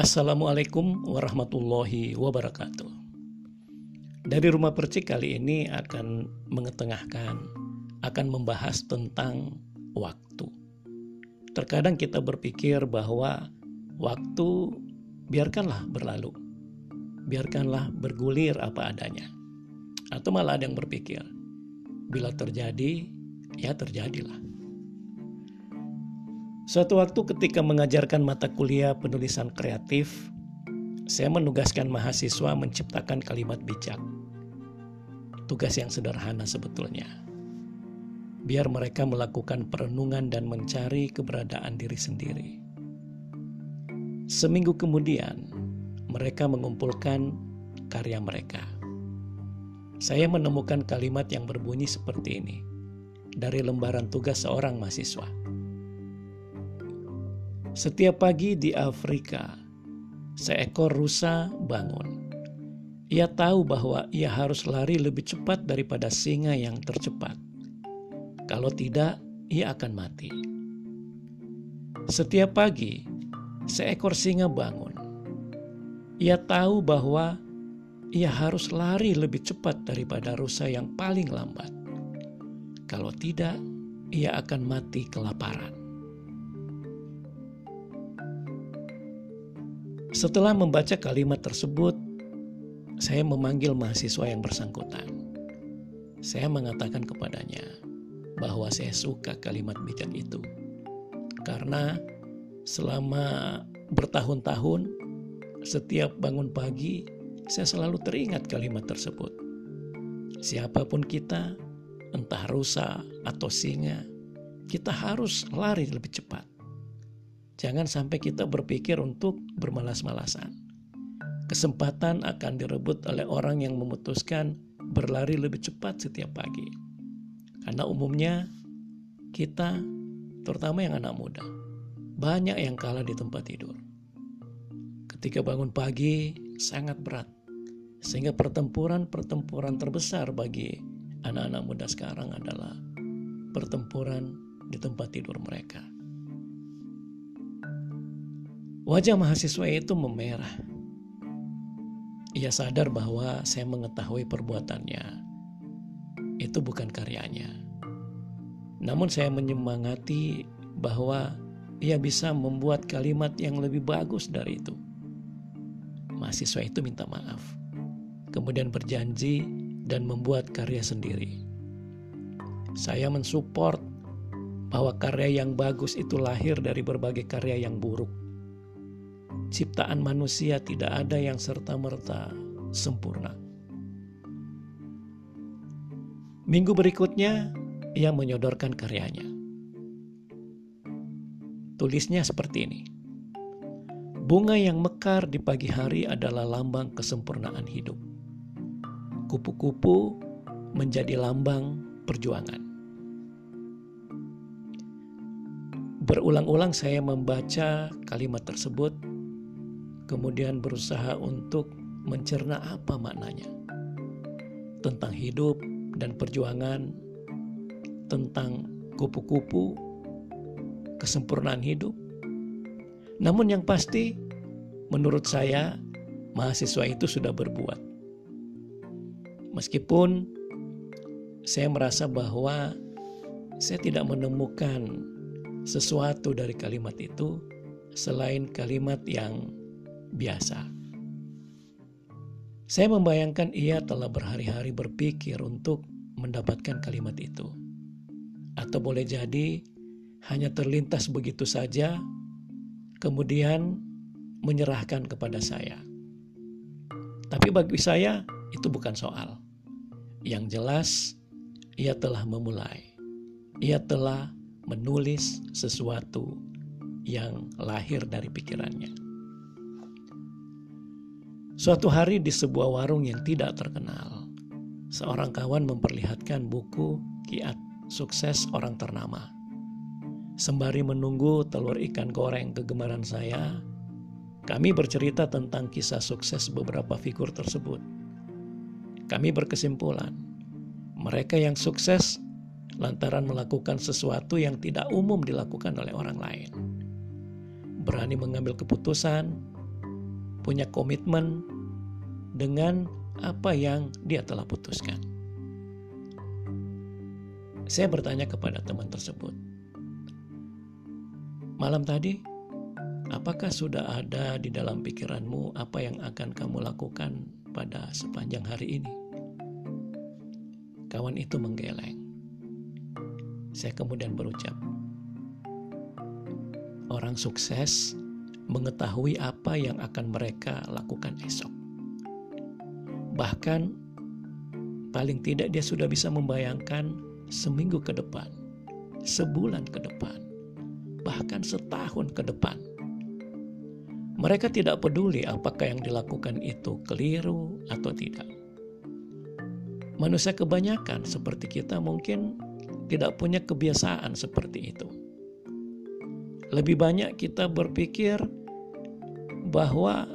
Assalamualaikum warahmatullahi wabarakatuh. Dari rumah percik kali ini akan mengetengahkan, akan membahas tentang waktu. Terkadang kita berpikir bahwa waktu biarkanlah berlalu, biarkanlah bergulir apa adanya. Atau malah ada yang berpikir, bila terjadi, ya terjadilah. Suatu waktu ketika mengajarkan mata kuliah penulisan kreatif, saya menugaskan mahasiswa menciptakan kalimat bijak. Tugas yang sederhana sebetulnya. Biar mereka melakukan perenungan dan mencari keberadaan diri sendiri. Seminggu kemudian, mereka mengumpulkan karya mereka. Saya menemukan kalimat yang berbunyi seperti ini dari lembaran tugas seorang mahasiswa. Setiap pagi di Afrika, seekor rusa bangun. Ia tahu bahwa ia harus lari lebih cepat daripada singa yang tercepat. Kalau tidak, ia akan mati. Setiap pagi, seekor singa bangun. Ia tahu bahwa ia harus lari lebih cepat daripada rusa yang paling lambat. Kalau tidak, ia akan mati kelaparan. Setelah membaca kalimat tersebut, saya memanggil mahasiswa yang bersangkutan. Saya mengatakan kepadanya bahwa saya suka kalimat bijak itu karena selama bertahun-tahun setiap bangun pagi saya selalu teringat kalimat tersebut. Siapa pun kita, entah rusa atau singa, kita harus lari lebih cepat. Jangan sampai kita berpikir untuk bermalas-malasan. Kesempatan akan direbut oleh orang yang memutuskan berlari lebih cepat setiap pagi. Karena umumnya kita, terutama yang anak muda, banyak yang kalah di tempat tidur. Ketika bangun pagi sangat berat, sehingga pertempuran-pertempuran terbesar bagi anak-anak muda sekarang adalah pertempuran di tempat tidur mereka. Wajah mahasiswa itu memerah. Ia sadar bahwa saya mengetahui perbuatannya. Itu bukan karyanya. Namun saya menyemangati bahwa ia bisa membuat kalimat yang lebih bagus dari itu. Mahasiswa itu minta maaf. Kemudian berjanji dan membuat karya sendiri. Saya mensupport bahwa karya yang bagus itu lahir dari berbagai karya yang buruk ciptaan manusia tidak ada yang serta-merta sempurna. Minggu berikutnya, ia menyodorkan karyanya. Tulisnya seperti ini. Bunga yang mekar di pagi hari adalah lambang kesempurnaan hidup. Kupu-kupu menjadi lambang perjuangan. Berulang-ulang saya membaca kalimat tersebut kemudian berusaha untuk mencerna apa maknanya tentang hidup dan perjuangan, tentang kupu-kupu, kesempurnaan hidup. Namun yang pasti, menurut saya, mahasiswa itu sudah berbuat. Meskipun saya merasa bahwa saya tidak menemukan sesuatu dari kalimat itu selain kalimat yang biasa. Saya membayangkan ia telah berhari-hari berpikir untuk mendapatkan kalimat itu. Atau boleh jadi hanya terlintas begitu saja, kemudian menyerahkan kepada saya. Tapi bagi saya itu bukan soal. Yang jelas, ia telah memulai. Ia telah menulis sesuatu yang lahir dari pikirannya. Suatu hari di sebuah warung yang tidak terkenal, seorang kawan memperlihatkan buku kiat sukses orang ternama. Sembari menunggu telur ikan goreng kegemaran saya, kami bercerita tentang kisah sukses beberapa figur tersebut. Kami berkesimpulan, mereka yang sukses lantaran melakukan sesuatu yang tidak umum dilakukan oleh orang lain. Berani mengambil keputusan, punya komitmen dengan apa yang dia telah putuskan. Saya bertanya kepada teman tersebut, malam tadi, apakah sudah ada di dalam pikiranmu apa yang akan kamu lakukan pada sepanjang hari ini? Kawan itu menggeleng. Saya kemudian berucap, orang sukses mengetahui apa yang akan mereka lakukan esok. Bahkan paling tidak dia sudah bisa membayangkan seminggu ke depan, sebulan ke depan, bahkan setahun ke depan. Mereka tidak peduli apakah yang dilakukan itu keliru atau tidak. Manusia kebanyakan seperti kita mungkin tidak punya kebiasaan seperti itu. Lebih banyak kita berpikir bahwa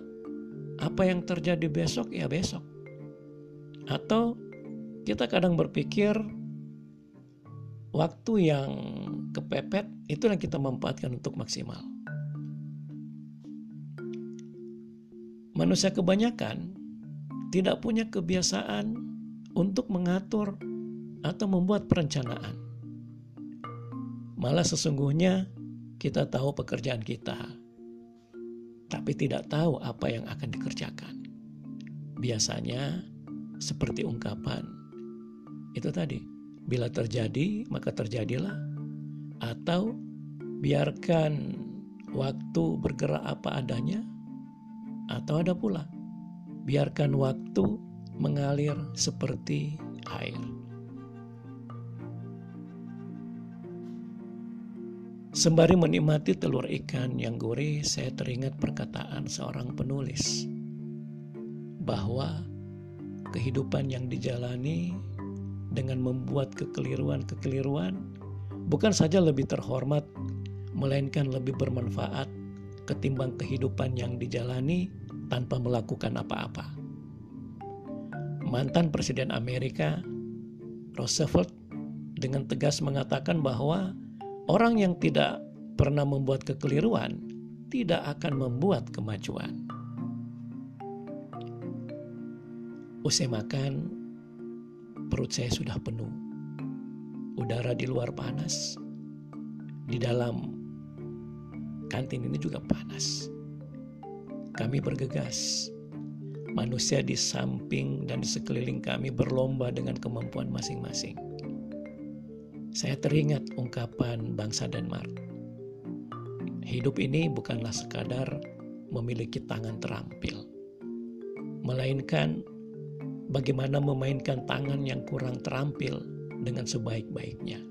apa yang terjadi besok ya besok. Atau kita kadang berpikir waktu yang kepepet itu yang kita manfaatkan untuk maksimal. Manusia kebanyakan tidak punya kebiasaan untuk mengatur atau membuat perencanaan. Malah sesungguhnya kita tahu pekerjaan kita, tapi tidak tahu apa yang akan dikerjakan. Biasanya seperti ungkapan itu tadi, bila terjadi maka terjadilah atau biarkan waktu bergerak apa adanya atau ada pula biarkan waktu mengalir seperti air. Sembari menikmati telur ikan yang gurih, saya teringat perkataan seorang penulis bahwa kehidupan yang dijalani dengan membuat kekeliruan-kekeliruan bukan saja lebih terhormat, melainkan lebih bermanfaat ketimbang kehidupan yang dijalani tanpa melakukan apa-apa. Mantan Presiden Amerika Roosevelt dengan tegas mengatakan bahwa Orang yang tidak pernah membuat kekeliruan tidak akan membuat kemajuan. Usai makan, perut saya sudah penuh. Udara di luar panas, di dalam kantin ini juga panas. Kami bergegas. Manusia di samping dan di sekeliling kami berlomba dengan kemampuan masing-masing saya teringat ungkapan bangsa Denmark. Hidup ini bukanlah sekadar memiliki tangan terampil, melainkan bagaimana memainkan tangan yang kurang terampil dengan sebaik-baiknya.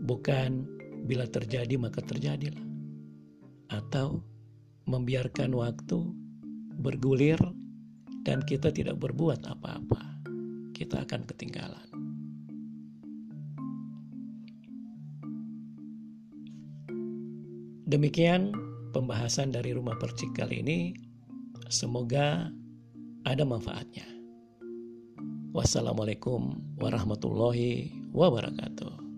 Bukan bila terjadi maka terjadilah, atau membiarkan waktu bergulir dan kita tidak berbuat apa-apa, kita akan ketinggalan. Demikian pembahasan dari rumah percik kali ini. Semoga ada manfaatnya. Wassalamualaikum warahmatullahi wabarakatuh.